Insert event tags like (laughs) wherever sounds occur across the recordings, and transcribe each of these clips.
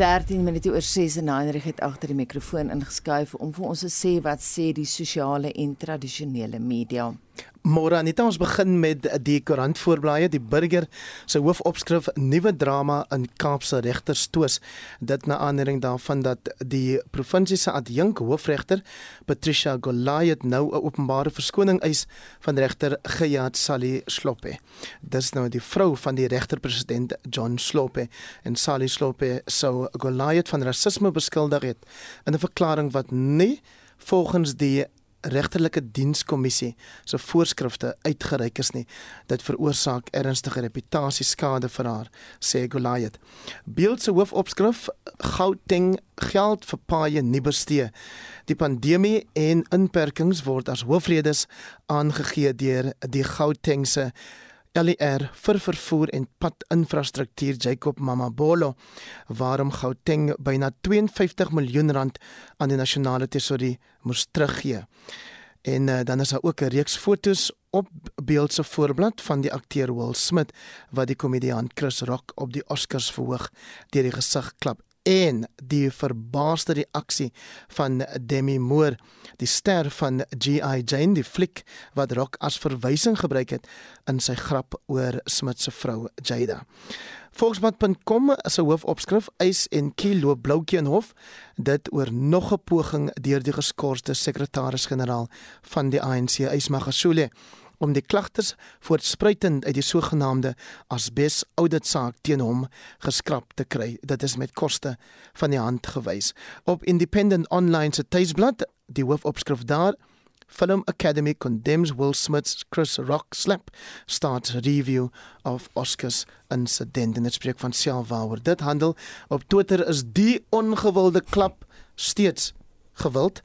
13 minute oor 6 en Heinrich het agter die mikrofoon ingeskuif om vir ons te sê wat sê die sosiale en tradisionele media. Môre Anita ons begin met die koerant voorblaaie die burger se hoofopskrif nuwe drama in Kaapse regterstoos. Dit na aanleiding daarvan dat die provinsie se adjunk hoofregter Patricia Goliath nou 'n openbare verskoning eis van regter Geyat Sali Sloppe. Dis nou die vrou van die regterpresident John Sloppe. En Sali Sloppe sou Goliath van rasisme beskuldig het in 'n verklaring wat nie volgens die regterlike dienskommissie se voorskrifte uitgereik is nie. Dit veroorsaak ernstige reputasieskade vir haar, sê Goliath. Beeld se hoofopskrif: Gauteng geld vir paaie nie bestee. Die pandemie en inperkings word as hoofredes aangegee deur die Gautengse LER vir vervoer en padinfrastruktuur Jacob Mamabolo waarom Gauteng byna 52 miljoen rand aan die nasionale tesorie moes teruggee. En uh, dan is daar ook 'n reeks fotos op beeld se voorblad van die akteur Will Smith wat die komediant Chris Rock op die Oscars verhoog deur die gesig klap en die verbaasde reaksie van Demi Moore, die ster van G.I. Jane, die fliek wat Rock as verwysing gebruik het in sy grap oor Smith se vrou Jada. Volksblad.com is 'n hoofopskrif eis en kilo bloukie en hof dit oor nog 'n poging deur die geskorste sekretaris-generaal van die ANC Ysmagashule om die klagters voortspruitend uit die sogenaamde asbes auditsaak teen hom geskraap te kry. Dit is met koste van die hand gewys. Op Independent Online se tuisblad, die hoofopskrif daar Film Academy condemns Will Smith's Chris Rock slap starts review of Oscars incident en dit spreek van self waaroor dit handel op Twitter is die ongewilde klap steeds gewild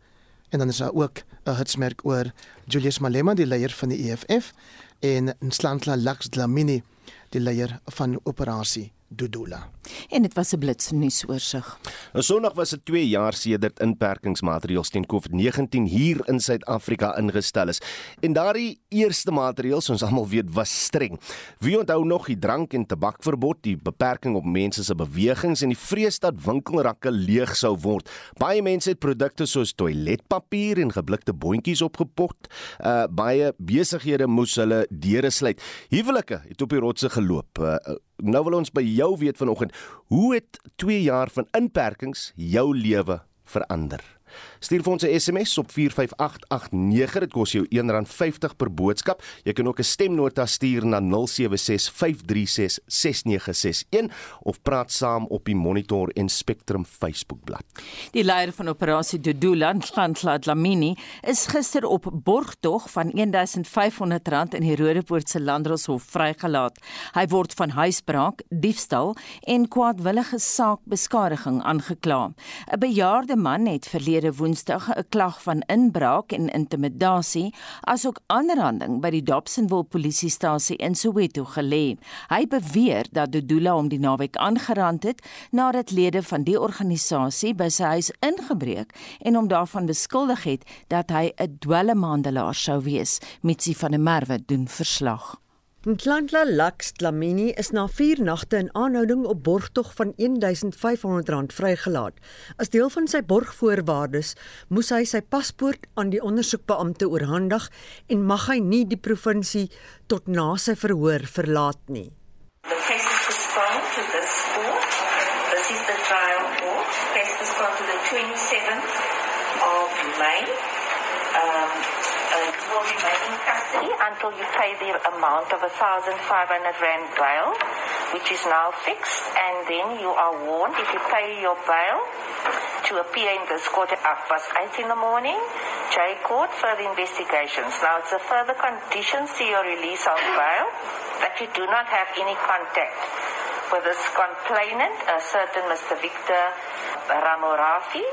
en dan is daar ook 'n hitsmerk oor Julius Malema die leier van die EFF en Nslantla Lux Dlamini die leier van operasie Dudula. En dit was 'n blitsnuusoorsig. Nou Sondag was dit 2 jaar sedert inperkingsmaatreëls teen COVID-19 hier in Suid-Afrika ingestel is. En daardie eerste maatreëls, ons almal weet, was streng. Wie onthou nog die drank en tabakverbod, die beperking op mense se bewegings en die vrees dat winkelrakke leeg sou word. Baie mense het produkte soos toiletpapier en geblikte boontjies opgepot. Uh baie besighede moes hulle deure sluit. Huwelike het op die rotse geloop. Uh, nou wil ons by jou weet vanoggend, hoe het 2 jaar van inperkings jou lewe verander? Stuur vir ons 'n SMS op 45889. Dit kos jou R1.50 per boodskap. Jy kan ook 'n stemnota stuur na 0765366961 of praat saam op die Monitor en Spectrum Facebookblad. Die leier van operasie Dudula, Nhlanhla Dlamini, is gister op borgtog van R1500 in die Rodepoort se Landdroshof vrygelaat. Hy word van huisbraak, diefstal en kwaadwillige saakbeskadiging aangekla. 'n Bejaarde man het verlede verlede Woensdag 'n klag van inbraak en intimidasie asook aanranding by die Dobsonville polisiestasie in Soweto gelê. Hy beweer dat Dudula hom die naweek aangerand het nadat lede van die organisasie by sy huis ingebreek en hom daarvan beskuldig het dat hy 'n dwelmhandelaar sou wees. Mitsi van der Merwe doen verslag. Ntlantla Lux Dlamini is na 4 nagte in aanhouding op borgtog van R1500 vrygelaat. As deel van sy borgvoorwaardes moes hy sy paspoort aan die ondersoekbeampte oorhandig en mag hy nie die provinsie tot na sy verhoor verlaat nie. The case is postponed to this court. This is the trial court. Case postponed to the 27th of May. Um, will remain in custody until you pay the amount of 1,500 rand bail, which is now fixed, and then you are warned if you pay your bail to appear in this court at past 8 in the morning. J Court, further investigations. Now, it's a further condition to your release of bail that you do not have any contact with this complainant, a certain Mr. Victor Ramorafi,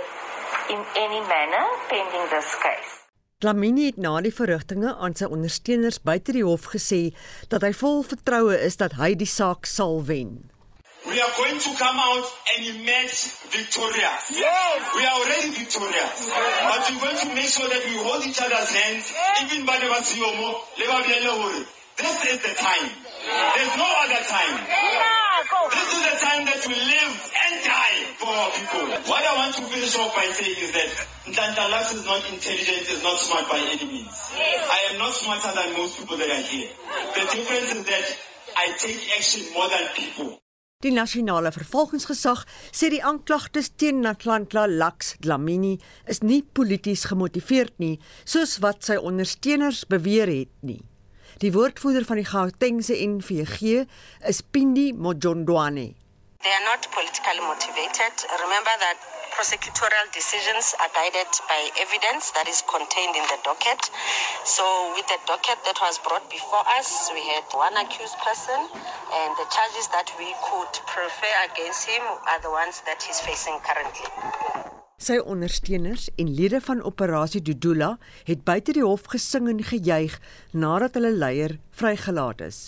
in any manner pending this case. Dlamini het na die verrigtinge aan sy ondersteuners buite die hof gesê dat hy vol vertroue is dat hy die saak sal wen. We are going to come out and emerge victorious. Yes. We are already victorious. Yes. But we're going to make sure that we hold each other's hands, yes. even by the Wasiomo, This is the time. There's no other time. This is the time that we live and die for our people. What I want to finish off by saying is that Ntanta Lux is not intelligent, is not smart by any means. I am not smarter than most people that are here. The difference is that I take action more than people. Die nasionale vervolgingsgesag sê die aanklagtes teen Natlantla Lux Dlamini is nie polities gemotiveerd nie, soos wat sy ondersteuners beweer het nie. Die woordvoerder van die Gautengse NVG is Pindi Mojondwane. They are not politically motivated. Remember that prosecutorial decisions are guided by evidence that is contained in the docket. So, with the docket that was brought before us, we had one accused person, and the charges that we could prefer against him are the ones that he's facing currently. Sy ondersteuners en lede van operasie Dudula het buite die hof gesing en gejuig nadat hulle leier vrygelaat is.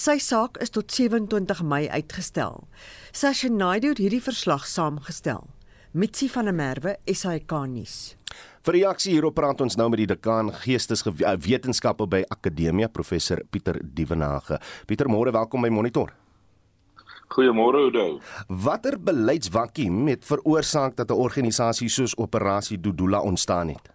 Sy saak is tot 27 Mei uitgestel. Sasha Naidu het hierdie verslag saamgestel. Mitsi van der Merwe, SAK nuus. Vir reaksie hierop praat ons nou met die dekaan Geesteswetenskappe by Akademia, professor Pieter Dievenage. Pieter, môre welkom by Monitor. Goeiemôre Oudo. Watter beleidsvakuum het veroorsaak dat 'n organisasie soos Operasie Dudula ontstaan het?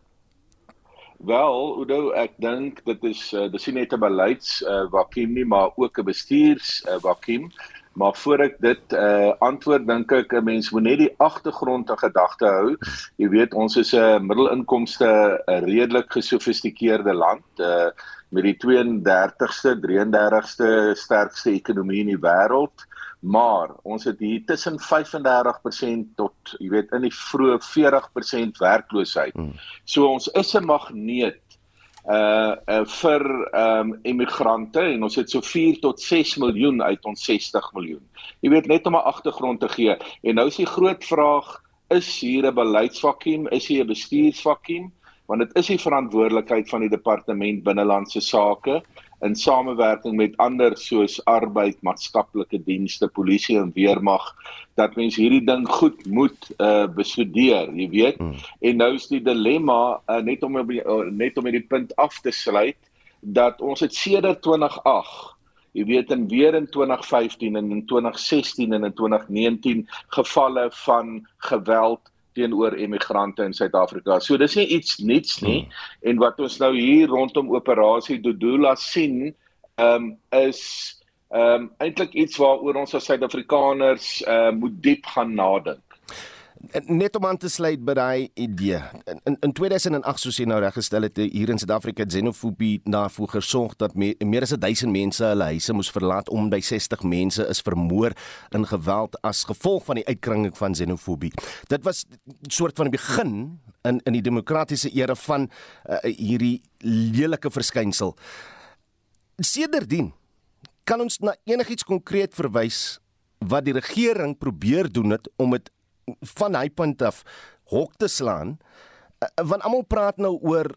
Wel, Oudo, ek dink dit is uh, dis nie net 'n beleids uh, vakuum nie, maar ook 'n bestuurs uh, vakuum. Maar voor ek dit uh antwoord dink ek 'n mens moet net die agtergrond in gedagte hou. Jy weet ons is 'n middelinkomste 'n redelik gesofistikeerde land uh met die 32ste, 33ste sterkste ekonomie in die wêreld. Maar ons het hier tussen 35% tot jy weet in die vroeë 40% werkloosheid. Hmm. So ons is 'n magneet uh, uh vir ehm um, immigrante en ons het so 4 tot 6 miljoen uit ons 60 miljoen. Jy weet net om 'n agtergrond te gee. En nou is die groot vraag, is hier 'n beleidsvakuum, is hier 'n bestuursvakuum? Want dit is die verantwoordelikheid van die departement binnelandse sake in samewerking met ander soos arbeid, maatskaplike dienste, polisie en weermag dat mens hierdie ding goed moet uh bestudeer, jy weet. Hmm. En nou is die dilemma uh, net om uh, net om hierdie punt af te sluit dat ons het sedert 2008 Jy weet in weer in 2015 en in 2016 en in 2019 gevalle van geweld teenoor emigrante in Suid-Afrika. So dis nie iets niets nie hmm. en wat ons nou hier rondom operasie Dodula sien, ehm um, is ehm um, eintlik iets waaroor ons as Suid-Afrikaners uh, moet diep gaan nadink. Net om aan te sluit by daai idee. In in 2008 soos jy nou reggestel het hier in Suid-Afrika xenofobie daarvoor gesorg dat me, meer as 1000 mense hulle huise moes verlaat om by 60 mense is vermoor in geweld as gevolg van die uitkringing van xenofobie. Dit was 'n soort van die begin in in die demokratiese era van uh, hierdie lelike verskynsel. Sedertdien kan ons na enigiets konkreet verwys wat die regering probeer doen het om dit van hy punt af hok te slaan uh, want almal praat nou oor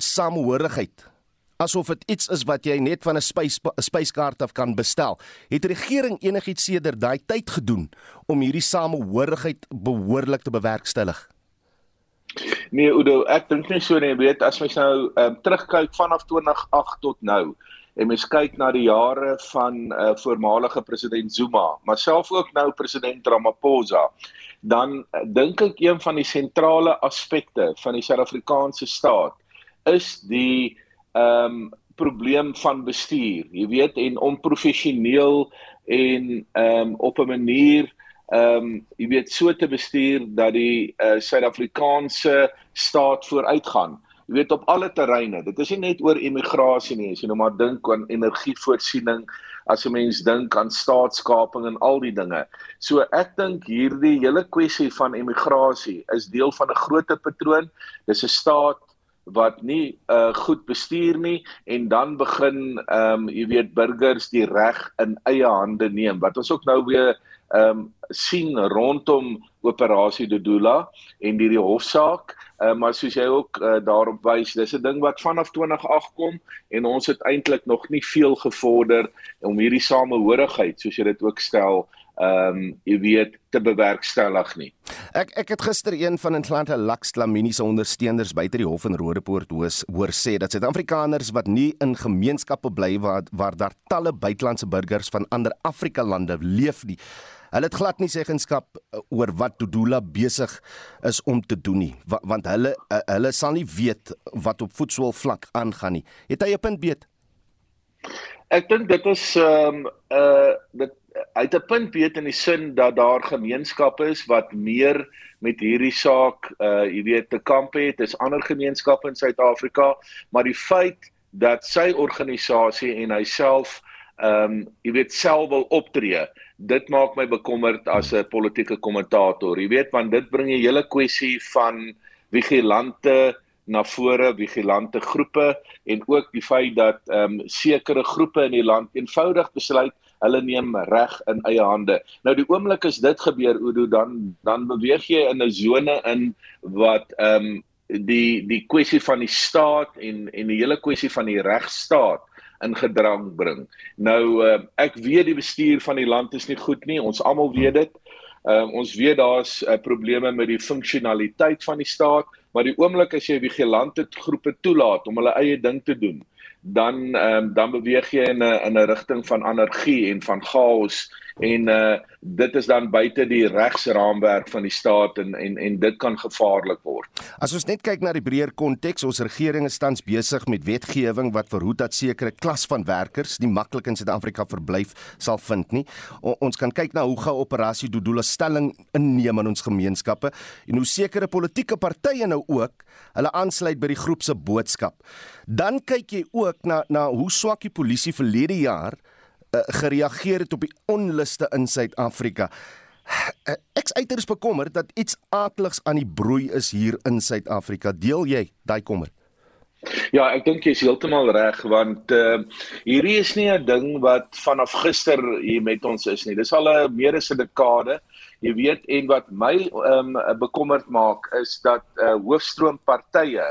samehorigheid asof dit iets is wat jy net van 'n spys spyskaart af kan bestel. Het die regering enigiets sedert daai tyd gedoen om hierdie samehorigheid behoorlik te bewerkstellig? Nee Udo ek dink nie so nie. Weet as mens nou um, terugkyk vanaf 2008 tot nou en mens kyk na die jare van uh, voormalige president Zuma maar self ook nou president Ramaphosa dan eh, dink ek een van die sentrale aspekte van die Suid-Afrikaanse staat is die ehm um, probleem van bestuur. Jy weet en onprofessioneel en ehm um, op 'n manier ehm um, jy weet so te bestuur dat die uh, Suid-Afrikaanse staat vooruitgaan. Jy weet op alle terreine. Dit is nie net oor immigrasie nie, as jy nou maar dink aan energievoorsiening, as 'n mens dink aan staatskaping en al die dinge. So ek dink hierdie hele kwessie van immigrasie is deel van 'n groter patroon. Dis 'n staat wat nie uh goed bestuur nie en dan begin ehm um, jy weet burgers die reg in eie hande neem wat ons ook nou weer ehm um, sien rondom operasie Dodula en hierdie hofsaak uh, maar soos jy ook uh, daarop wys dis 'n ding wat vanaf 2008 kom en ons het eintlik nog nie veel gevorder om hierdie samehorigheid soos jy dit ook stel ehm um, jy weet te bewerkstellig nie. Ek ek het gister een van Atlanta Lux Lamini se ondersteuners buite die hof in Rodepoort hoes hoor sê dat Suid-Afrikaners wat nie in gemeenskappe bly waar waar daar talle buitelandse burgers van ander Afrika lande leef nie. Hulle het glad nie segenskap uh, oor wat Dudula besig is om te doen nie, want hulle uh, hulle sal nie weet wat op voetsool vlak aangaan nie. Het hy 'n punt beet? Ek dink dit is ehm um, uh dit hy het 'n punt beet in die sin dat daar gemeenskappe is wat meer met hierdie saak uh jy weet te kamp het, is ander gemeenskappe in Suid-Afrika, maar die feit dat sy organisasie en hy self ehm um, jy weet self wil optree dit maak my bekommerd as 'n politieke kommentator. Jy weet want dit bring 'n hele kwessie van vigilante na vore, vigilante groepe en ook die feit dat ehm um, sekere groepe in die land eenvoudig besluit hulle neem reg in eie hande. Nou die oomblik as dit gebeur, Udo, dan dan beweeg jy in 'n sone in wat ehm um, die die kwessie van die staat en en die hele kwessie van die regstaat in gedrang bring. Nou uh, ek weet die bestuur van die land is nie goed nie. Ons almal weet dit. Uh, ons weet daar's uh, probleme met die funksionaliteit van die staat, maar die oomblik as jy vigilante groepe toelaat om hulle eie ding te doen, dan um, dan beweeg jy in 'n in 'n rigting van anargie en van chaos en uh dit is dan buite die regsraamwerk van die staat en en en dit kan gevaarlik word. As ons net kyk na die breër konteks, ons regering is tans besig met wetgewing wat verhoed dat sekere klas van werkers nie maklik in Suid-Afrika verblyf sal vind nie. O, ons kan kyk na hoe gaan operasie Dodula stelling inneem in ons gemeenskappe en hoe sekere politieke partye nou ook hulle aansluit by die groep se boodskap. Dan kyk jy ook na na hoe swak die polisie verlede jaar uh, gereageer het op die onluste in Suid-Afrika. Uh, ek's uiters bekommerd dat iets aakligs aan die broei is hier in Suid-Afrika. Deel jy daai kommer? Ja, ek dink jy is heeltemal reg want uh hierdie is nie 'n ding wat vanaf gister hier met ons is nie. Dis al 'n meer as 'n dekade. Jy weet en wat my um bekommerd maak is dat uh hoofstroompartye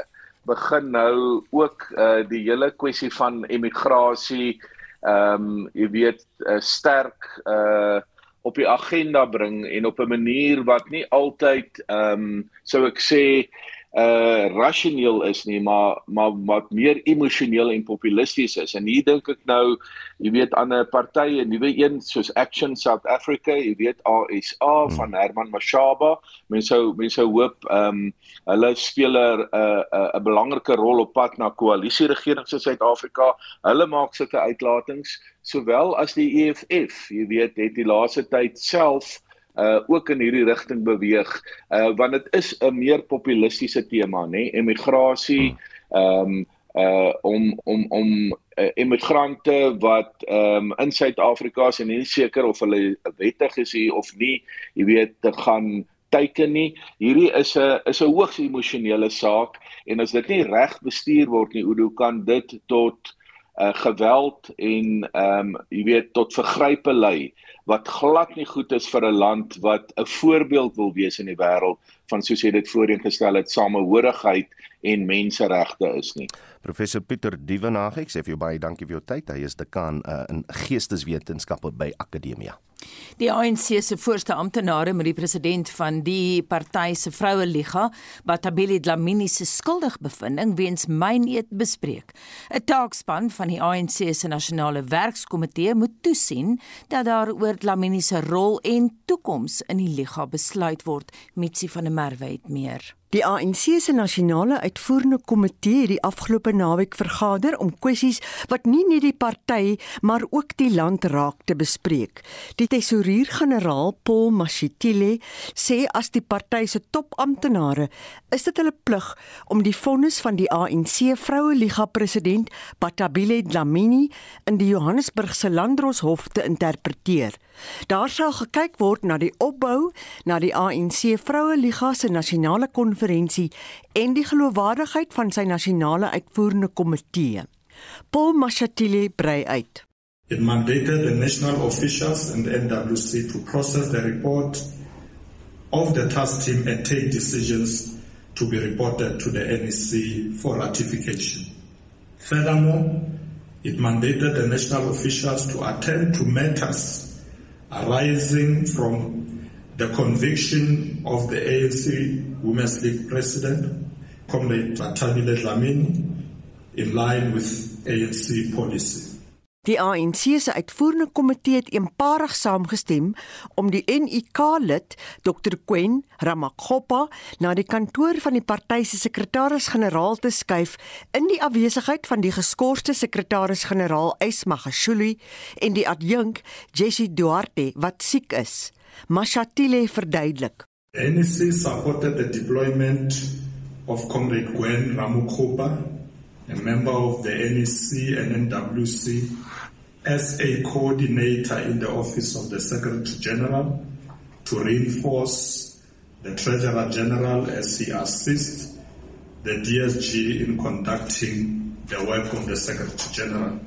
begin nou ook uh die hele kwessie van emigrasie ehm um, jy weet uh, sterk uh op die agenda bring en op 'n manier wat nie altyd ehm um, sou ek sê uh rasioneel is nie maar maar wat meer emosioneel en populisties is. En hier dink ek nou jy weet aan 'n party 'n nuwe een soos Action South Africa jy weet ASA hmm. van Herman Mashaba. Mense sou mense sou hoop ehm um, hulle speel 'n 'n 'n belangrike rol op pad na koalisie regerings in Suid-Afrika. Hulle maak sulke uitlatings. Sowel as die EFF jy weet het die laaste tyd self uh ook in hierdie rigting beweeg uh want dit is 'n meer populistiese tema nê emigrasie ehm um, uh om om om uh, immigrante wat ehm um, in Suid-Afrika is en nie seker of hulle wettig is hier of nie jy weet te gaan teiken nie. Hierdie is 'n is 'n hoogs emosionele saak en as dit nie reg bestuur word nie hoe kan dit tot uh geweld en ehm um, jy weet tot vergrype lei wat glad nie goed is vir 'n land wat 'n voorbeeld wil wees in die wêreld van soos jy dit voorheen gestel het samehorigheid en menseregte is nie. Professor Pieter Dievenage, ek sê vir jou baie dankie vir jou tyd. Hy is dekaan uh, in geesteswetenskappe by Akademia. Die ANC se voorste amptenare met die president van die party se vroue liga, Batabile Dlamini se skuldigbevindings weens myneet bespreek. 'n Taakspan van die ANC se nasionale werkskomitee moet toesien dat daar oor Dlamini se rol en toekoms in die liga besluit word, Mitsi van der Merwe het meer. Die ANC se nasionale uitvoerende komitee het die afgelope naweek vergader om kwessies wat nie net die party maar ook die land raak te bespreek. Die tesourier-generaal Paul Mashitile sê as die party se topamptenare is dit hulle plig om die vonnis van die ANC Vroue Liga president Batabile Dlamini in die Johannesburgse Landdroshof te interpreteer. Daar sal gekyk word na die opbou na die ANC Vroue Liga se nasionale en die geloofwaardigheid van sy nasionale uitvoerende komitee. Paul Mashatile brei uit. It mandated the national officials and NWC to process the report of the task team and take decisions to be reported to the NEC for ratification. Furthermore, it mandated the national officials to attend to matters arising from the conviction of the ANC Women's League president, Comrade Tatabile Dlamini, in line with ANC policy. Die ANC se uitvoerende komitee het eenparig saamgestem om die NUK-lid Dr. Quen Ramakgopa na die kantoor van die party se sekretaris-generaal te skuif in die afwesigheid van die geskorste sekretaris-generaal Ysma Gashuli en die adjunk Jessie Duarte wat siek is. Mashatile verduidelik. NEC supported the deployment of Comrade Gwen Ramakgopa a member of the NEC and NWC, as a coordinator in the Office of the Secretary General to reinforce the Treasurer General as he assists the DSG in conducting the work of the Secretary General.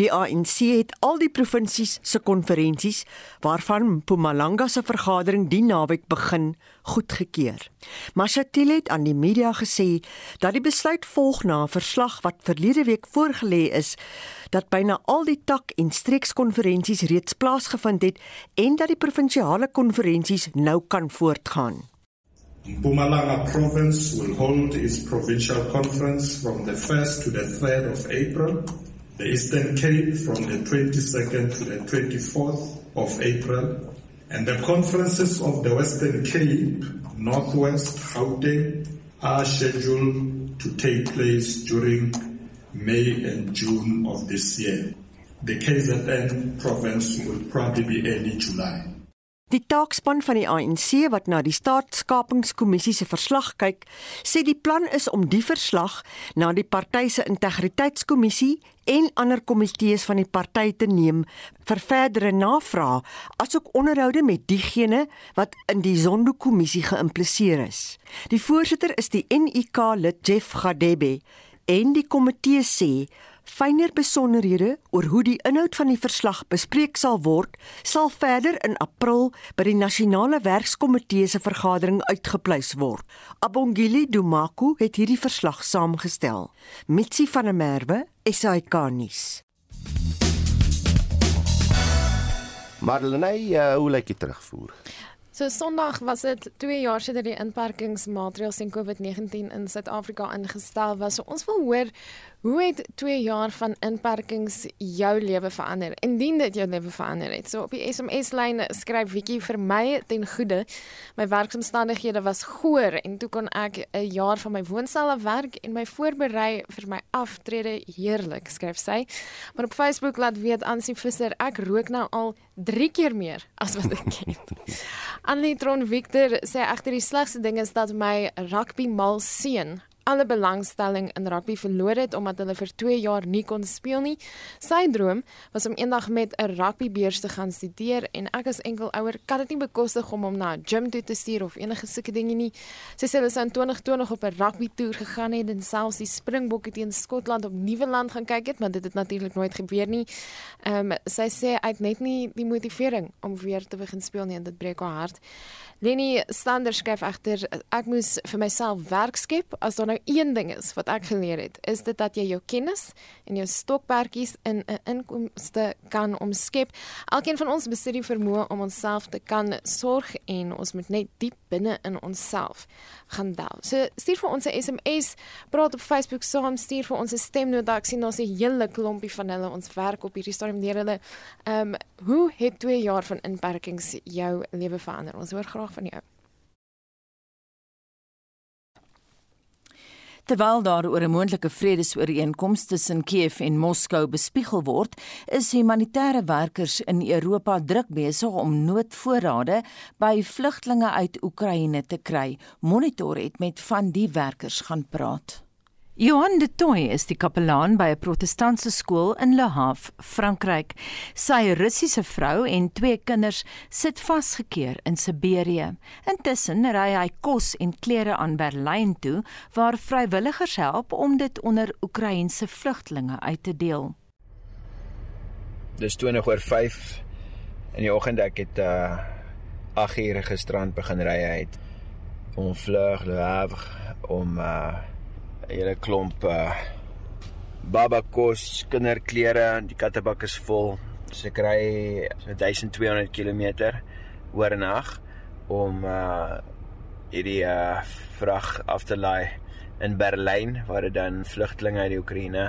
Die ANC het al die provinsies se konferensies waarvan Mpumalanga se vergadering die naweek begin goedgekeur. Mashatile het aan die media gesê dat die besluit volg na 'n verslag wat verlede week voorgelê is dat byna al die tak en streekskonferensies reeds plaasgevind het en dat die provinsiale konferensies nou kan voortgaan. Mpumalanga province will hold its provincial conference from the 1st to the 3rd of April the Eastern Cape from the 22nd to the 24th of April, and the conferences of the Western Cape, Northwest, Gauteng are scheduled to take place during May and June of this year. The KZN province will probably be early July. Die taakspan van die ANC wat na die staatskapingskommissie se verslag kyk, sê die plan is om die verslag na die party se integriteitskommissie en ander komitees van die party te neem vir verdere navrae, asook onderhoude met diegene wat in die Zondo-kommissie geïmpliseer is. Die voorsitter is die NUK lid Jeff Gadebe en die komitee sê Fyner besonderhede oor hoe die inhoud van die verslag bespreek sal word, sal verder in April by die nasionale werkskomitee se vergadering uitgepleis word. Abongili Dumaku het hierdie verslag saamgestel. Mitsi van der Merwe, SAK-nuus. Marlene, uh, hoe lyk dit terugvoer? So Sondag was dit 2 jaar sedert die inperkingsmaatreëls en COVID-19 in Suid-Afrika ingestel was. So ons wil hoor hoe het 2 jaar van inperkings jou lewe verander? Indien dit jou lewe verander het. So op die SMS-lyn skryf Wiekie vir my ten goeie. My werksomstandighede was goeie en toe kon ek 'n jaar van my woonstel af werk en my voorberei vir my aftrede heerlik, skryf sy. Maar op Facebook laat weet Ansie Visser ek rook nou al 3 keer meer as wat ek ken. (laughs) Anitron Victor sê agter die slegste ding is dat my rugby mal seun alle belangstelling in rugby verloor het omdat hulle vir 2 jaar nie kon speel nie. Sy droom was om eendag met 'n rugbybeurs te gaan studeer en ek as enkel ouer kan dit nie bekostig om hom na 'n gym toe te stuur of enige sulke dinge nie. Sy sê hulle sou in 2020 op 'n rugby toer gegaan het en selfs die Springbokke teen Skotland op Nieuweland gaan kyk het, maar dit het natuurlik nooit gebeur nie. Ehm um, sy sê hy het net nie die motivering om weer te begin speel nie en dit breek haar hart. Lenny Stander skryf egter ek moes vir myself werk skep as daar nou een ding is wat ek geleer het is dit dat jy jou kennis en jou stokperdjies in 'n inkomste kan omskep. Elkeen van ons besit die vermoë om onsself te kan sorg en ons moet net diep binne in onsself gaan daal. So stuur vir ons 'n SMS, praat op Facebook saam, stuur vir ons 'n stemnota. Ek sien ons 'n hele klompie van hulle ons werk op hierdie stadium deur hulle. Ehm um, hoe het 2 jaar van inperkings jou lewe verander? Ons hoor graag van jou. Terwyl daar oor 'n moontlike vredesooreenkoms tussen Kiev en Moskou bespiegel word, is humanitêre werkers in Europa druk besig om noodvoorrade by vlugtlinge uit Oekraïne te kry. Monitor het met van die werkers gaan praat. Johan de Toy is die kapelaan by 'n protestantse skool in Le Havre, Frankryk. Sy Russiese vrou en twee kinders sit vasgekeer in Siberië. Intussen ry hy kos en klere aan Berlyn toe waar vrywilligers help om dit onder Oekraïense vlugtelinge uit te deel. Dis 20 oor 5 in die oggend ek het uh 8 ure gisterand begin ry uit om vlug Le Havre om uh hele klomp uh baba kos, kinderklere, die kattebak is vol ry so 1200 km oornag om uh hierdie uh vrag af te laai in Berlyn waar dit dan vlugtelinge uit die Oekraïne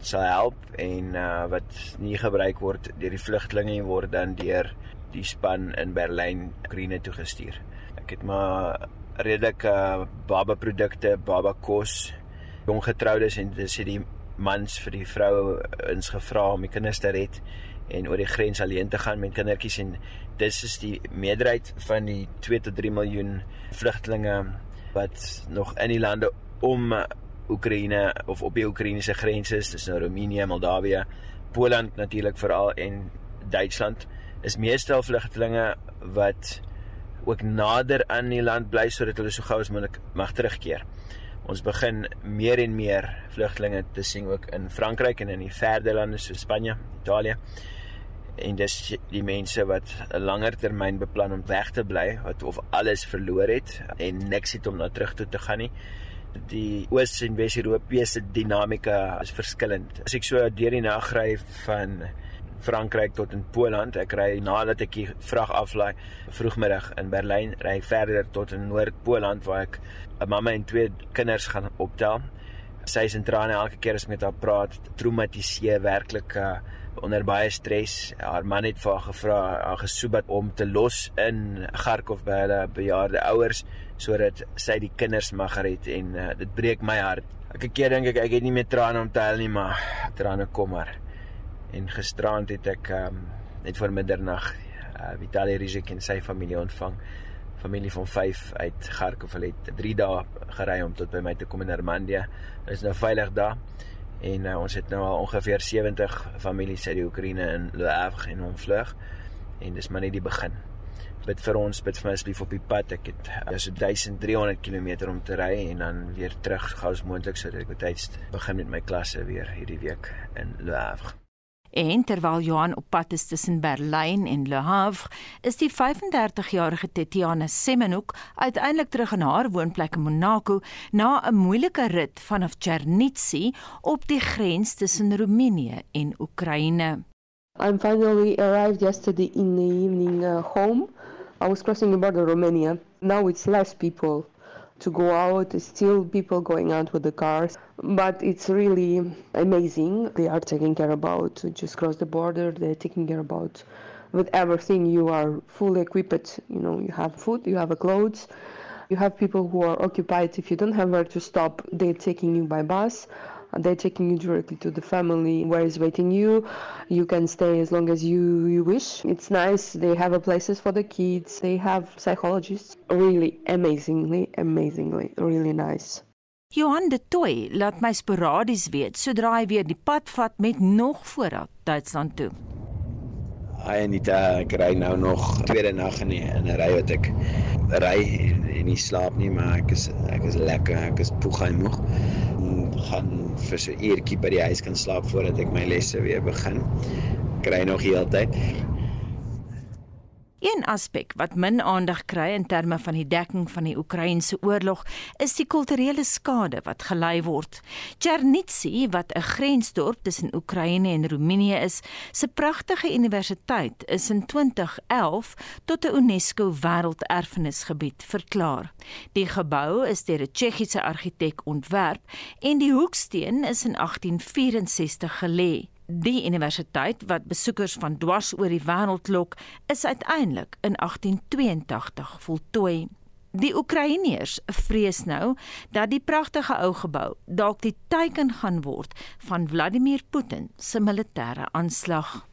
sal help en uh wat nie gebruik word deur die vlugtelinge word dan deur die span in Berlyn Oekraïne toe gestuur. Ek het maar redelike uh, baba produkte, baba kos, jong getroudes en dis die mans vir die vroue ins gevra om die kinders te red en oor die grens alleen te gaan met kindertjies en dis is die meerderheid van die 2 tot 3 miljoen vlugtelinge wat nog in die lande om Oekraïne of op die Oekraïense grense is, dis nou Roemenië, Moldawië, Poland natuurlik veral en Duitsland is meestal vlugtelinge wat ook nader aan die land bly sodat hulle so gou as moontlik mag terugkeer. Ons begin meer en meer vlugtelinge te sien ook in Frankryk en in die verder lande soos Spanje, Italië. En dis die mense wat 'n langer termyn beplan om weg te bly, wat of alles verloor het en niks het om na terug toe te gaan nie die Oos- en Wes-Europese dinamika is verskillend. As ek so deur die nag ry van Frankryk tot in Poland, ek ry nadat ek die vrag aflaai vroegmiddag in Berlyn, ry ek verder tot in Noord-Poland waar ek 'n mamma en twee kinders gaan optel. Sy is in trane elke keer as met haar praat, traumatiseer werklik uh, onder baie stres. Haar man het vir haar gevra, haar gesoek om te los in Kharkov by hulle bejaarde ouers sodat sy die kinders mag red en uh, dit breek my hart. Elke keer dink ek ek het nie meer trane om te huil nie, maar trane kom maar. En gisterand het ek um, net voor middernag uh, Vitali Rizik en sy familie ontvang. Familie van 5 uit Kharkov het 3 dae gery om tot by my te kom in Normandië. Hulle is nou veilig daar. En uh, ons het nou al ongeveer 70 families uit die Oekraïne in Havre en omvlug. En dis maar net die begin bid vir ons, bid vir my asseblief op die pad. Ek het ja so 1300 km om te ry en dan weer terug gou as moontlik sodat ek betyds begin met my klasse weer hierdie week in Havre. En terwyl Johan op pad is tussen Berlyn en Le Havre, is die 35-jarige Tetiana Semenuk uiteindelik terug in haar woonplek in Monaco na 'n moeilike rit vanaf Chernitsy op die grens tussen Roemenië en Oekraïne. I'm finally arrived yesterday in the evening uh, home. I was crossing the border Romania. Now it's less people to go out. Still people going out with the cars, but it's really amazing. They are taking care about just cross the border. They're taking care about with everything. You are fully equipped. You know, you have food, you have clothes, you have people who are occupied. If you don't have where to stop, they're taking you by bus they're taking you directly to the family. Where is waiting you? You can stay as long as you you wish. It's nice. They have a places for the kids. They have psychologists. Really amazingly amazingly really nice. Johan de Toy laat my sporadies weet sodra hy weer die pad vat met nog voorraad Duitsland toe. Hy en dit ek ry nou nog tweede nag in 'n ry wat ek ry en, en nie slaap nie, maar ek is ek is lekker, ek is poeg en moeg gaan vir so 'n uurtjie by die huis kan slaap voordat ek my lesse weer begin. Kry nog heeltyd. Een aspek wat min aandag kry in terme van die dekking van die Oekraïense oorlog, is die kulturele skade wat gelei word. Chernitsy, wat 'n grensdorp tussen Oekraïne en Roemenië is, se pragtige universiteit is in 2011 tot 'n UNESCO Wêrelderfenisgebied verklaar. Die gebou is deur 'n Tsjechiese argitek ontwerp en die hoeksteen is in 1864 gelê. Die universiteit wat besoekers van dwars oor die wêreld lok, is uiteindelik in 1882 voltooi. Die Oekraïners vrees nou dat die pragtige ou gebou dalk die teiken gaan word van Vladimir Putin se militêre aanslag.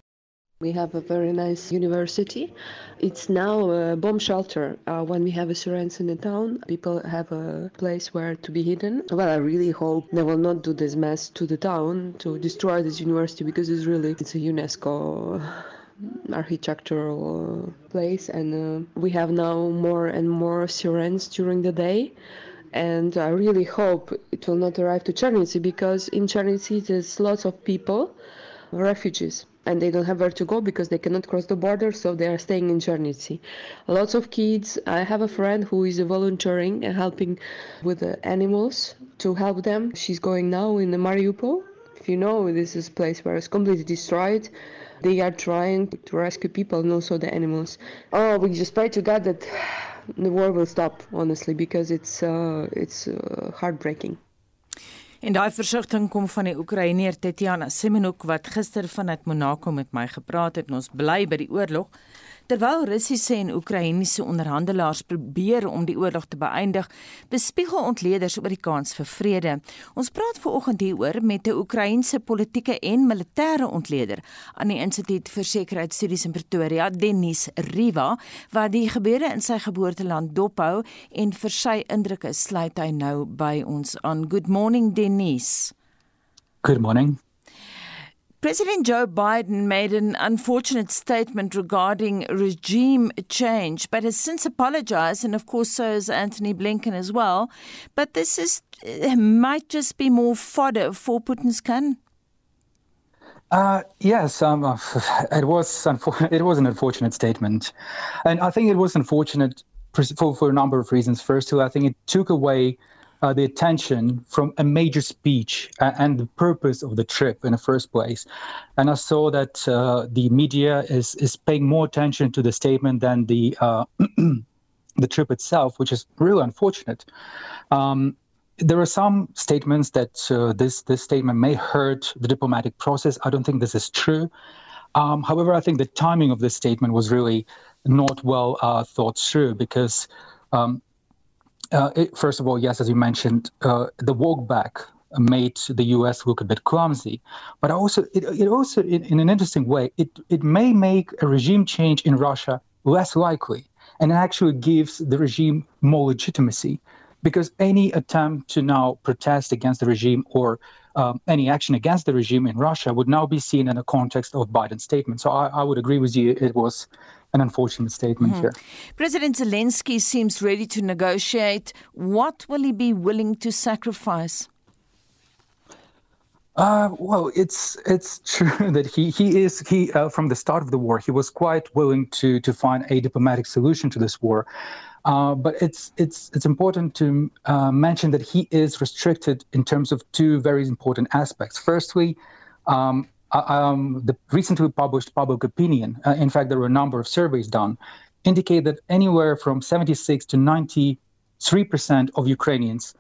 We have a very nice university. It's now a bomb shelter. Uh, when we have a sirens in the town, people have a place where to be hidden. Well, I really hope they will not do this mess to the town to destroy this university because it's really it's a UNESCO architectural place, and uh, we have now more and more sirens during the day. And I really hope it will not arrive to Chernitsy because in Chernitsy there's lots of people, refugees and they don't have where to go because they cannot cross the border, so they are staying in Chernitsy. Lots of kids. I have a friend who is volunteering and helping with the animals to help them. She's going now in the Mariupol. If you know, this is a place where it's completely destroyed. They are trying to rescue people and also the animals. Oh, we just pray to God that the war will stop, honestly, because it's uh, it's uh, heartbreaking. En daai versigtiging kom van die Oekraïner Tetiana Semenuk wat gister vanuit Monaco met my gepraat het en ons bly by die oorlog. Terwyl Russiese en Oekraïense onderhandelaars probeer om die oorlog te beëindig, bespiegel ontleeders oor die kans vir vrede. Ons praat veraloggend hieroor met 'n Oekraïense politieke en militêre ontleder aan die Instituut vir Sekuriteitsstudies in Pretoria, Denis Riva, wat die gebeure in sy geboorteland dophou en vir sy indrukke sluit hy nou by ons aan. Good morning Denis. Good morning. President Joe Biden made an unfortunate statement regarding regime change, but has since apologized, and of course, so has Anthony Blinken as well. But this is might just be more fodder for Putin's gun. Uh, yes, um, (laughs) it was (laughs) it was an unfortunate statement, and I think it was unfortunate for, for a number of reasons. First, of all, I think it took away uh, the attention from a major speech and, the purpose of the trip in the first place. And I saw that uh, the media is is paying more attention to the statement than the uh, (clears throat) the trip itself, which is really unfortunate. Um, there are some statements that uh, this this statement may hurt the diplomatic process. I don't think this is true. Um, however, I think the timing of this statement was really not well uh, thought through because um, uh, it, first of all, yes, as you mentioned, uh, the walk back made the U.S. look a bit clumsy, but also it, it also in, in, an interesting way it it may make a regime change in Russia less likely, and it actually gives the regime more legitimacy, because any attempt to now protest against the regime or um, any action against the regime in Russia would now be seen in the context of Biden's statement. So I, I would agree with you. It was an unfortunate statement mm-hmm. here. President Zelensky seems ready to negotiate. What will he be willing to sacrifice? Uh, well, it's it's (laughs) true that he he is he uh, from the start of the war he was quite willing to to find a diplomatic solution to this war, uh, but it's it's it's important to uh, mention that he is restricted in terms of two very important aspects. Firstly, um, um, the recently published public opinion, uh, in fact, there were a number of surveys done, indicate that anywhere from 76 to 93 percent of Ukrainians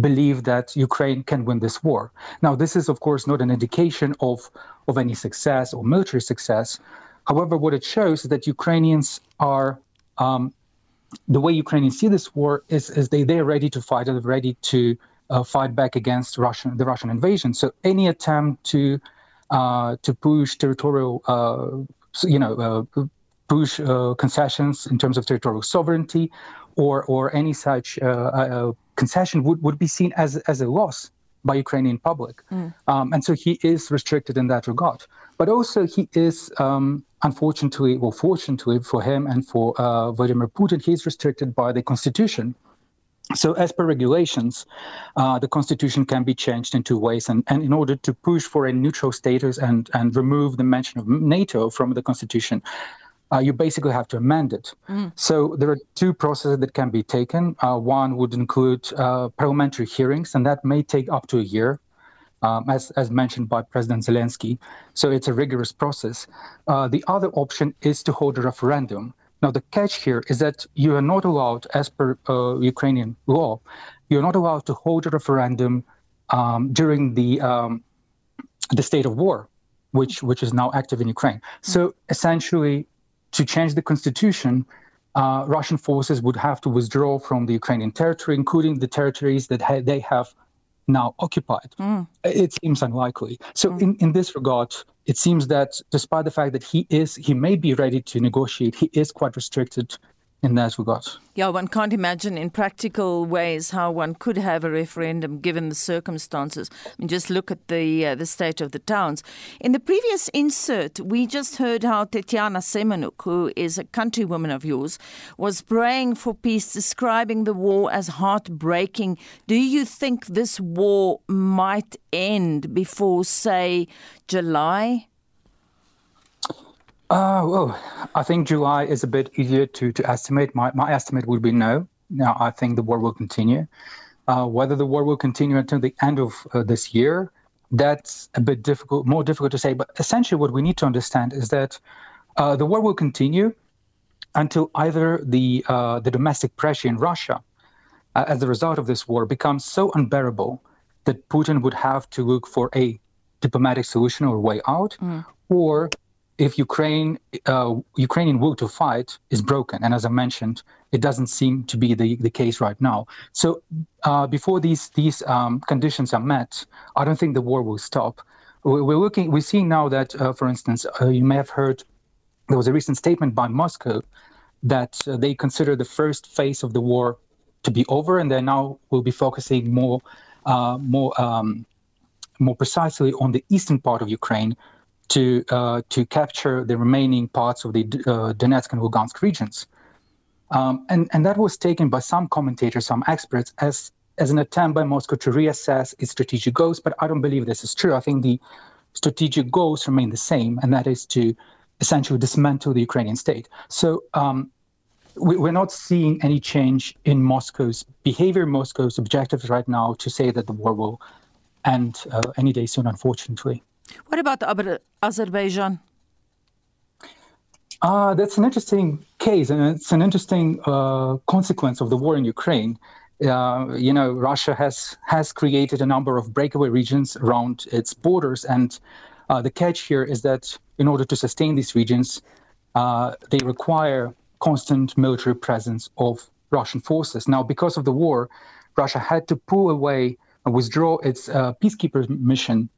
believe that Ukraine can win this war. Now, this is, of course, not an indication of, of any success or military success. However, what it shows is that Ukrainians are, um, the way Ukrainians see this war is, is they, they're ready to fight, they're ready to uh, fight back against Russian, the Russian invasion. So any attempt to to push territorial, uh, you know, uh, push concessions in terms of territorial sovereignty, or or any such concession would, would be seen as as a loss by Ukrainian public, mm. um, and so he is restricted in that regard. But also he is, um, unfortunately, or fortunately for him and for uh, Vladimir Putin, he is restricted by the constitution. So, as per regulations, uh, the constitution can be changed in two ways. And, and in order to push for a neutral status and, and remove the mention of NATO from the constitution, uh, you basically have to amend it. Mm. So, there are two processes that can be taken. Uh, one would include uh, parliamentary hearings, and that may take up to a year. Um, as, as mentioned by President Zelensky. So it's a rigorous process. Uh, the other option is to hold a referendum. Now, the catch here is that you are not allowed, as per uh, Ukrainian law, you're not allowed to hold a referendum um, during the um, the state of war, which which is now active in Ukraine. So essentially, to change the constitution, uh, Russian forces would have to withdraw from the Ukrainian territory, including the territories that ha- they have now occupied. Mm. It seems unlikely. So, mm. in, in this regard, it seems that despite the fact that he is, he may be ready to negotiate, he is quite restricted in that regard. Yeah, one can't imagine in practical ways how one could have a referendum given the circumstances. I mean, just look at the uh, the state of the towns. In the previous insert, we just heard how Tetiana Semenuk, who is a countrywoman of yours, was praying for peace, describing the war as heartbreaking. Do you think this war might end before, say, July? Uh, well, I think July is a bit easier to, to estimate. My, my estimate would be no. Now, I think the war will continue. Uh, whether the war will continue until the end of uh, this year, that's a bit difficult, more difficult to say. But essentially, what we need to understand is that uh, the war will continue until either the uh, the domestic pressure in Russia, uh, as a result of this war, becomes so unbearable that Putin would have to look for a diplomatic solution or way out, mm. or if Ukraine uh, Ukrainian will to fight is broken, and as I mentioned, it doesn't seem to be the, the case right now. So uh, before these these um, conditions are met, I don't think the war will stop. We're looking, we're seeing now that, uh, for instance, uh, you may have heard there was a recent statement by Moscow that uh, they consider the first phase of the war to be over, and they now will be focusing more uh, more um, more precisely on the eastern part of Ukraine to uh, to capture the remaining parts of the uh, Donetsk and Lugansk regions. Um, and, and that was taken by some commentators, some experts, as, as an attempt by Moscow to reassess its strategic goals. But I don't believe this is true. I think the strategic goals remain the same, and that is to essentially dismantle the Ukrainian state. So um, we, are not seeing any change in Moscow's behavior, Moscow's objectives right now to say that the war will end uh, any day soon, unfortunately. What about Azerbaijan? Uh, that's an interesting case, and it's an interesting uh, consequence of the war in Ukraine. Uh, you know, Russia has has created a number of breakaway regions around its borders, and uh, the catch here is that in order to sustain these regions, uh, they require constant military presence of Russian forces. Now, because of the war, Russia had to pull away and withdraw its uh, peacekeeper mission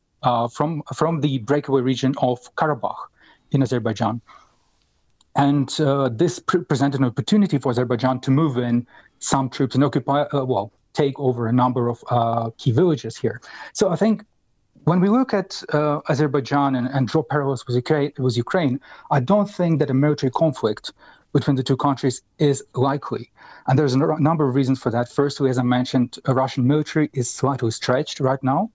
from from the breakaway region of Karabakh in Azerbaijan. And uh, this pre- presented an opportunity for Azerbaijan to move in some troops and occupy, uh, well, take over a number of uh, key villages here. So I think when we look at uh, Azerbaijan and, and, draw parallels with Ukraine, with Ukraine, I don't think that a military conflict between the two countries is likely. And there's a number of reasons for that. Firstly, as I mentioned, a Russian military is slightly stretched right now.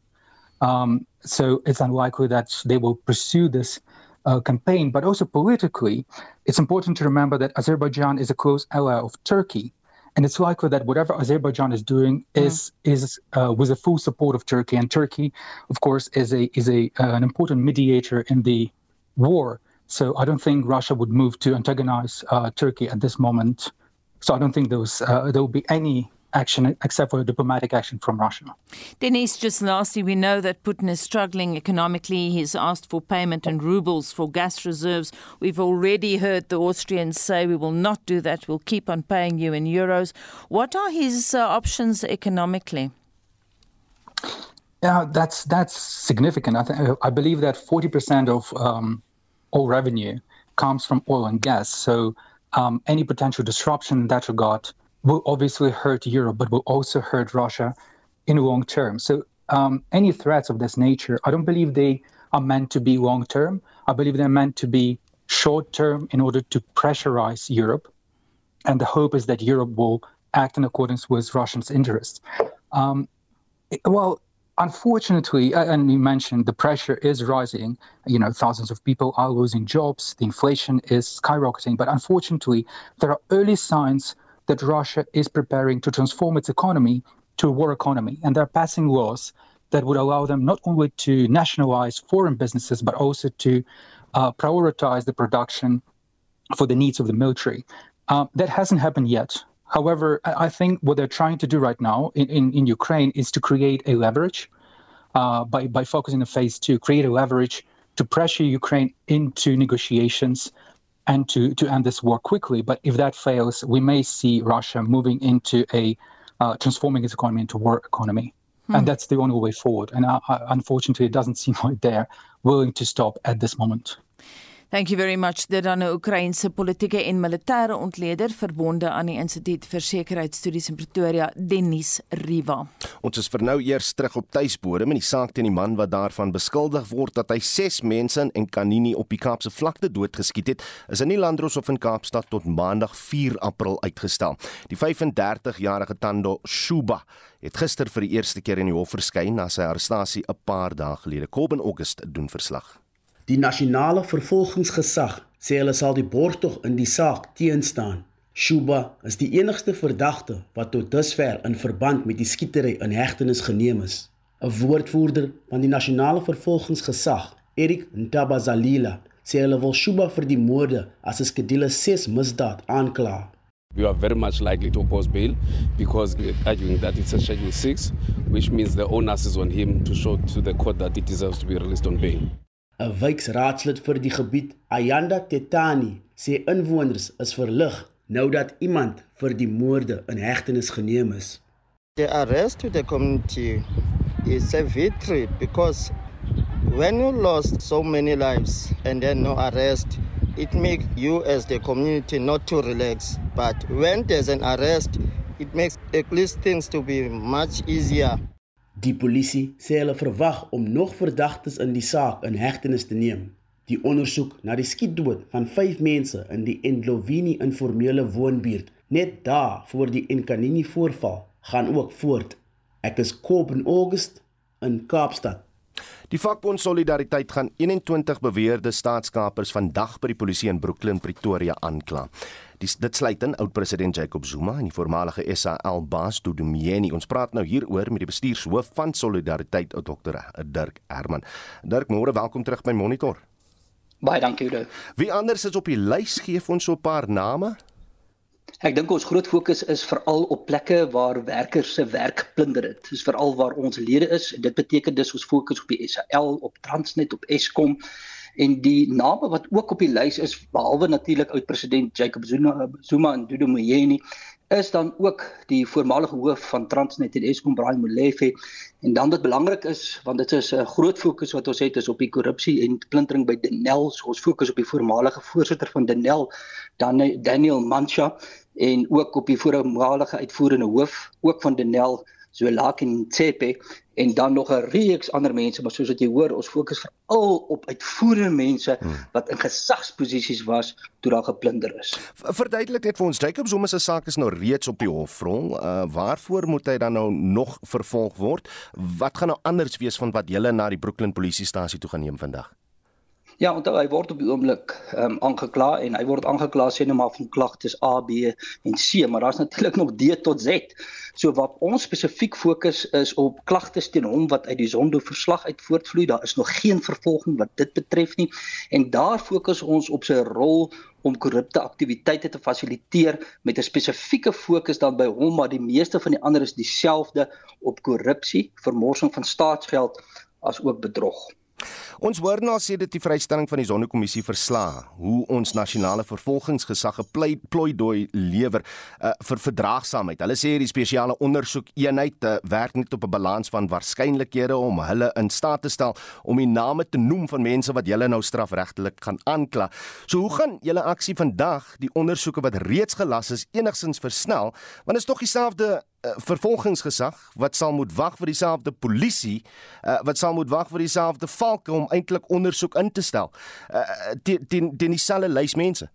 Um, so it's unlikely that they will pursue this uh, campaign, but also politically, it's important to remember that Azerbaijan is a close ally of Turkey. And it's likely that whatever Azerbaijan is doing is mm. is uh, with the full support of Turkey, and Turkey, of course, is a is a uh, an important mediator in the war. So I don't think Russia would move to antagonize uh, Turkey at this moment. So I don't think there was uh, there will be any action except for diplomatic action from Russia. Denise, just lastly, we know that Putin is struggling economically. He's asked for payment in rubles for gas reserves. We've already heard the Austrians say we will not do that. We'll keep on paying you in euros. What are his uh, options economically? Yeah, that's that's significant. I, th- I believe that 40% of um, all revenue comes from oil and gas. So um, any potential disruption in that regard will obviously hurt Europe, but will also hurt Russia in the long term. So um, any threats of this nature, I don't believe they are meant to be long term. I believe they're meant to be short term in order to pressurize Europe. And the hope is that Europe will act in accordance with Russia's interests. Um, well, unfortunately, and you mentioned the pressure is rising. You know, thousands of people are losing jobs. The inflation is skyrocketing. But unfortunately, there are early signs that Russia is preparing to transform its economy to a war economy. And they're passing laws that would allow them not only to nationalize foreign businesses, but also to uh, prioritize the production for the needs of the military. Um, that hasn't happened yet. However, I think what they're trying to do right now in, in, in Ukraine is to create a leverage uh, by, by focusing on phase two, create a leverage to pressure Ukraine into negotiations and to, to end this war quickly. But if that fails, we may see Russia moving into a uh, transforming its economy into war economy. Hmm. And that's the only way forward. And uh, uh unfortunately, it doesn't (laughs) seem like they're willing to stop at this moment. Thank you very much. Dit dan 'n Oekraïense politieke en militêre ontleder verbonde aan die Instituut vir Sekuriteitsstudies in Pretoria, Dennis Riva. Ons is vir nou eers terug op tuisbodem in die saak teen die man wat daarvan beskuldig word dat hy 6 mense in Kanini op die Kaapse vlakte doodgeskiet het, is in die Landdroshof in Kaapstad tot Maandag 4 April uitgestel. Die 35-jarige Tando Shuba het gister vir die eerste keer in die hof verskyn na sy arrestasie 'n paar dae gelede. Kobben August doen verslag. Die nasionale vervolgingsgesag sê hulle sal die borgtog in die saak teenstaan. Shuba is die enigste verdagte wat tot dusver in verband met die skietery in hegtenis geneem is. 'n Woordvoerder van die nasionale vervolgingsgesag, Erik Ntabazalila, sê hulle wil Shuba vir die moorde as 'n skedule 6 misdaad aankla. We are very much likely to oppose bail because we're arguing that it's a Schedule 6, which means the onus is on him to show to the court that he deserves to be released on bail. 'n Wijkraadslid vir die gebied, Ayanda Tetani, sê inwoners is verlig nou dat iemand vir die moorde in hegtenis geneem is. The arrest to the community is a victory because when you lost so many lives and then no arrest, it makes you as the community not to relax. But when there's an arrest, it makes at least things to be much easier. Die polisie sê hulle verwag om nog verdagtes in die saak in hegtenis te neem. Die ondersoek na die skietdood van 5 mense in die Endlovini informele woonbuurt net daar voor die Enkanini voorval gaan ook voort. Ek is Koop in August in Kaapstad. Die vakbond Solidariteit gaan 21 beweerde staatskapers vandag by die polisie in Brooklyn, Pretoria aankla. Die, dit sluit in oud-president Jacob Zuma en die voormalige SAL baas Dudu Myeni. Ons praat nou hieroor met die bestuurshoof van Solidariteit, Dr. Dirk Herman. Dirk, môre welkom terug by Monitor. Baie dankie, Udo. Wie anders is op die lys gee ons so 'n paar name? Ek dink ons groot fokus is veral op plekke waar werkers se werk plunder het. Dis veral waar ons lede is. Dit beteken dis ons fokus op die SAL, op Transnet, op Eskom en die name wat ook op die lys is behalwe natuurlik oud president Jacob Zuma, Zuma en Dudu Myeni is dan ook die voormalige hoof van Transnet en Eskom Brian Molefe. En dan wat belangrik is want dit is 'n groot fokus wat ons het is op die korrupsie en plundering by Denel. So ons fokus op die voormalige voorsitter van Denel dan Daniel Mancha en ook op die voormalige uitvoerende hoof ook van Denel so Lakin Tsepe en dan nog 'n reeks ander mense maar soos wat jy hoor ons fokus veral op uitvoerende mense hmm. wat in gesagsposisies was toe daar geplunder is. Verduidelik net vir ons Jacob Zuma se saak is nou reeds op die hofrol. Uh, waarvoor moet hy dan nou nog vervolg word? Wat gaan nou anders wees van wat julle na die Brooklyn polisiestasie toe gaan neem vandag? Ja, onthou hy word op die oomblik ehm um, aangekla en hy word aangekla sê net maar van klagtes A, B en C, maar daar's natuurlik nog D tot Z. So wat ons spesifiek fokus is op klagtes teen hom wat uit die Zondo verslag uit voortvloei. Daar is nog geen vervolging wat dit betref nie en daar fokus ons op sy rol om korrupte aktiwiteite te fasiliteer met 'n spesifieke fokus dan by hom maar die meeste van die ander is dieselfde op korrupsie, vermorsing van staatsgeld as ook bedrog. Ons hoor nou sê dit die vrystelling van die Sonnekommissie versla hoe ons nasionale vervolgingsgesag geplooi dooi lewer uh, vir verdraagsaamheid. Hulle sê die spesiale ondersoek eenheid uh, werk net op 'n balans van waarskynlikhede om hulle in staat te stel om die name te noem van mense wat julle nou strafregtelik gaan aankla. So hoe gaan julle aksie vandag die ondersoeke wat reeds gelas is enigsins versnel? Want is tog dieselfde vervolgingsgesag wat sal moet wag vir dieselfde polisie uh, wat sal moet wag vir dieselfde valke om eintlik ondersoek in te stel uh, teen teen dieselfde lys mense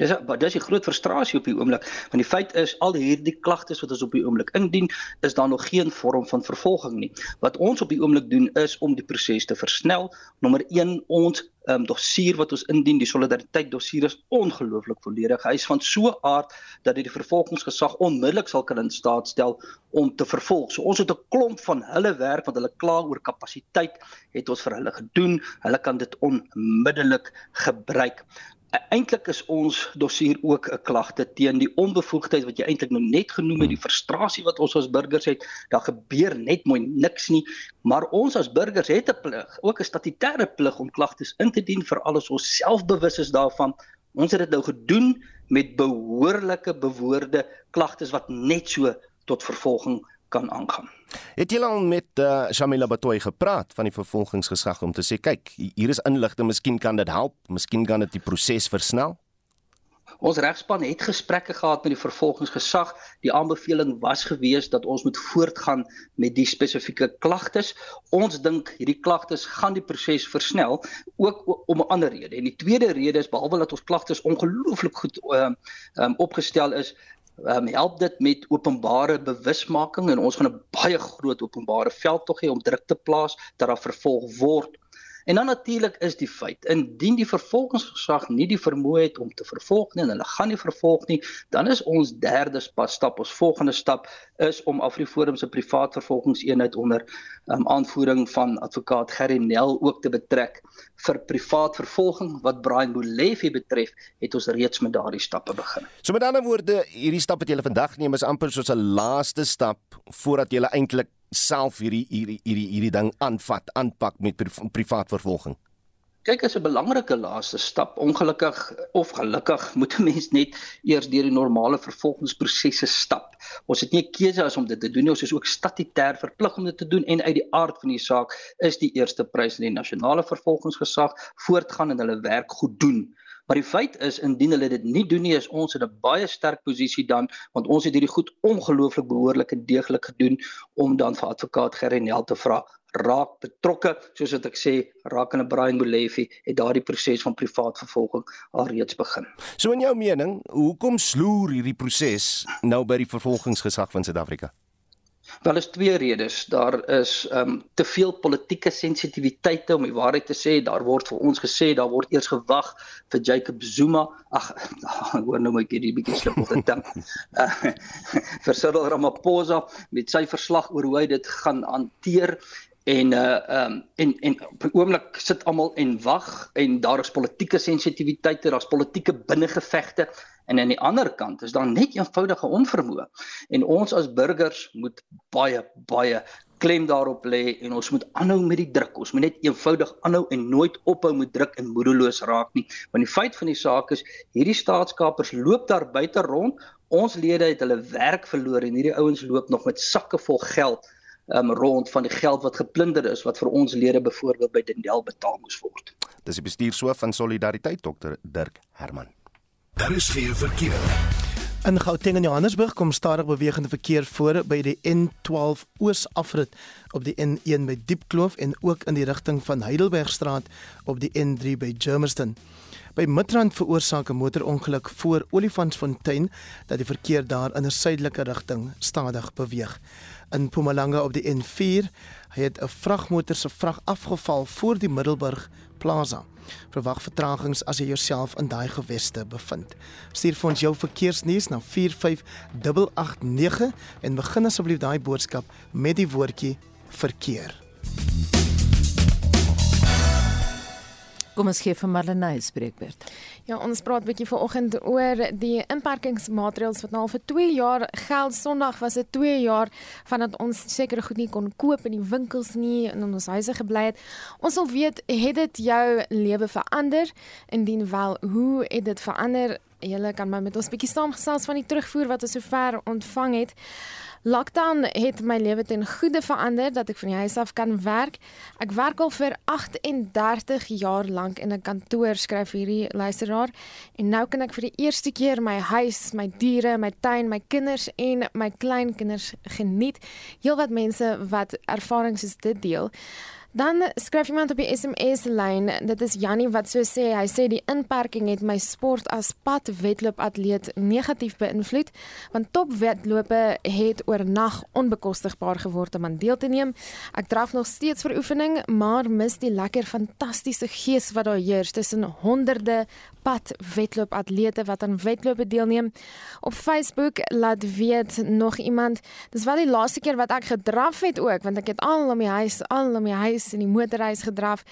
Dis dis 'n groot frustrasie op die oomblik want die feit is al hierdie klagtes wat ons op die oomblik indien is daar nog geen vorm van vervolging nie. Wat ons op die oomblik doen is om die proses te versnel. Nommer 1 ons ehm um, dossier wat ons indien die solidariteit dossier is ongelooflik volledig. Hy is van so 'n aard dat dit die vervolgingsgesag onmiddellik sal kan in staat stel om te vervolg. So ons het 'n klomp van hulle werk wat hulle kla oor kapasiteit het ons vir hulle gedoen. Hulle kan dit onmiddellik gebruik. E, eintlik is ons dossier ook 'n klagte teen die onbevoegdheid wat jy eintlik nou net genoem het, die frustrasie wat ons as burgers het. Daar gebeur net mooi niks nie, maar ons as burgers het 'n plig, ook 'n statutêre plig om klagtes in te dien vir alles ons selfbewus is daarvan. Ons het dit nou gedoen met behoorlike bewoorde klagtes wat net so tot vervolging kan aangaan. Het jy al met uh, Shamila Batoy gepraat van die vervolgingsgesag om te sê kyk, hier is inligting, miskien kan dit help, miskien kan dit die proses versnel? Ons regspan het gesprekke gehad met die vervolgingsgesag. Die aanbeveling was gewees dat ons moet voortgaan met die spesifieke klagtes. Ons dink hierdie klagtes gaan die proses versnel ook om 'n ander rede. En die tweede rede is behalwe dat ons klagtes ongelooflik goed ehm uh, um, opgestel is, um, help dit met openbare bewusmaking en ons gaan 'n baie groot openbare veldtog hê om druk te plaas dat daar vervolg word. En dan natuurlik is die feit, indien die vervolgingsgesag nie die vermoë het om te vervolg nie en hulle gaan nie vervolg nie, dan is ons derde stap, ons volgende stap is om Afriforum se privaat vervolgingseenheid onder um, aanvoering van advokaat Gerry Nel ook te betrek vir privaat vervolging wat Brian Molefe betref, het ons reeds met daardie stappe begin. So met ander woorde, hierdie stap wat julle vandag neem is amper soos 'n laaste stap voordat julle eintlik self hierdie hierdie hierdie hierdie ding aanvat, aanpak met pri privaat vervolging. Kyk, is 'n belangrike laaste stap. Ongelukkig of gelukkig moet 'n mens net eers deur die normale vervolgingsprosesse stap. Ons het nie 'n keuse as om dit te doen nie. Ons is ook statutêr verplig om dit te doen en uit die aard van die saak is die eerste prys in die nasionale vervolgingsgesag voortgaan en hulle werk goed doen. Maar die feit is indien hulle dit nie doen nie, is ons in 'n baie sterk posisie dan want ons het hierdie goed ongelooflik behoorlik en deeglik gedoen om dan vir advokaat Gerenel te vra raak betrokke soos wat ek sê raak in 'n Brian Molefe het daardie proses van privaat vervolging alreeds begin. So in jou mening, hoekom sloer hierdie proses nou by die vervolgingsgesag van Suid-Afrika? Wel is twee redes. Daar is ehm um, te veel politieke sensitiwiteite om die waarheid te sê. Daar word vir ons gesê daar word eers gewag vir Jacob Zuma. Ag, (laughs) hoor nou my hierdie bietjie slip op die tang. Uh, vir Cyril Ramaphosa met sy verslag oor hoe hy dit gaan hanteer en uh um en en op 'n oomblik sit almal en wag en daar is politieke sensitiwiteite, daar's politieke binnengevegte en aan die ander kant is daar net eenvoudige onvermoë. En ons as burgers moet baie baie klem daarop lê en ons moet aanhou met die druk. Ons moet net eenvoudig aanhou en nooit ophou met druk en moedeloos raak nie. Want die feit van die saak is hierdie staatskapers loop daar buite rond. Ons lede het hulle werk verloor en hierdie ouens loop nog met sakke vol geld um, rond van die geld wat geplunder is wat vir ons lede byvoorbeeld by Dendel betaal moes word. Dis die bestuurshoof van Solidariteit Dr Dirk Herman. Daar is geen verkeer. In Gauteng en Johannesburg kom stadig bewegende verkeer voor by die N12 Oos-afrit op die N1 by Diepkloof en ook in die rigting van Heidelbergstraat op die N3 by Germiston. By Midrand veroorsaak 'n motorongeluk voor Olifantsfontein dat die verkeer daar in 'n suidelike rigting stadig beweeg in Mpumalanga op die N4 het 'n vragmotor se vrag afgeval voor die Middelburg Plaza. Verwag vertragings as jy jouself in daai geweste bevind. Stuur vir ons jou verkeersnuus na 45889 en begin asseblief daai boodskap met die woordjie verkeer. Kom ons gee vir Marlenae spreekbeurt. Ja, ons praat 'n bietjie vanoggend oor die inperkingsmaatreëls wat nou al vir 2 jaar geld. Sondag was dit 2 jaar vandat ons sekere goed nie kon koop in die winkels nie en in ons huise gebly het. Ons wil weet, het dit jou lewe verander? Indien wel, hoe het dit verander? Julle kan maar met ons bietjie saamgesels van die terugvoer wat ons sover ontvang het. Lockdown het my lewe ten goeie verander dat ek van die huis af kan werk. Ek werk al vir 38 jaar lank in 'n kantoor, skryf hierdie luisteraar, en nou kan ek vir die eerste keer my huis, my diere, my tuin, my kinders en my kleinkinders geniet. Heelwat mense wat ervarings soos dit deel. Dan skryf iemand op die SMS lyn, dit is Jannie wat so sê, hy sê die inperking het my sport as padwedloop atleet negatief beïnvloed, want topwedlope het oornag onbekostigbaar geword om aan deel te neem. Ek draf nog steeds vir oefening, maar mis die lekker fantastiese gees wat daar heers tussen honderde padwedloop atlete wat aan wedlope deelneem. Op Facebook laat weet nog iemand, dis wel die laaste keer wat ek gedraf het ook, want ek het al om die huis, al om die huis huis in die motorhuis gedraf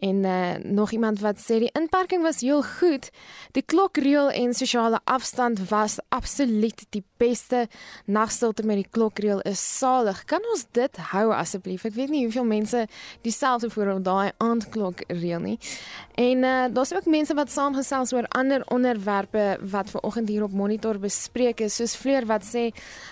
en uh, nog iemand wat sê die inperking was heel goed. Die klokreël en sosiale afstand was absoluut die beste. Nagstilte met die klokreël is salig. Kan ons dit hou asseblief? Ek weet nie hoeveel mense dieselfde voor op daai aandklokreël nie. En uh, daar's ook mense wat saamgesels oor ander onderwerpe wat ver oggend hier op monitor bespreek is, soos Fleur wat sê,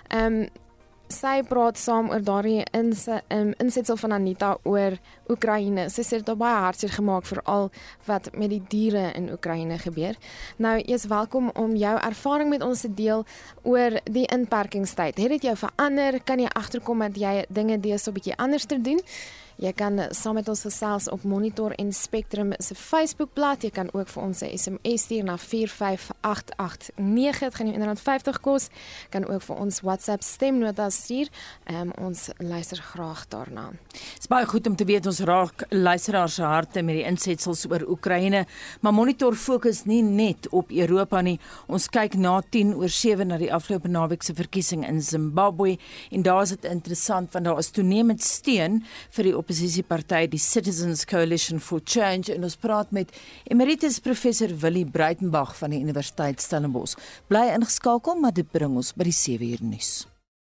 ehm um, sy praat saam oor daardie inse, um, insetsel van Anita oor Oekraïne. Sy sê dit baie hartseer gemaak vir al wat met die diere in Oekraïne gebeur. Nou, jy is welkom om jou ervaring met ons te deel oor die inperkingstyd. Het dit jou verander? Kan jy agterkom dat jy dinge deesdae 'n bietjie anders te doen? Jy kan saam met ons gesels op Monitor en Spectrum se Facebookblad. Jy kan ook vir ons 'n SMS stuur na 45889. Dit gaan jou R150 kos. Kan ook vir ons WhatsApp stemnota stuur. Um, ons luister graag daarna. Dit is baie goed om te weet ons raak luisteraars se harte met die insetsels oor Oekraïne, maar Monitor fokus nie net op Europa nie. Ons kyk na 10 oor 7 na die afgelope naweek se verkiesing in Zimbabwe en daar is dit interessant want daar is toenemend steun vir die oppositieparty die Citizens Coalition for Change en ons praat met emeritus professor Willie Breitenberg van die Universiteit Stellenbosch. Bly ingeskakel, maar dit bring ons by die 7 uur nuus.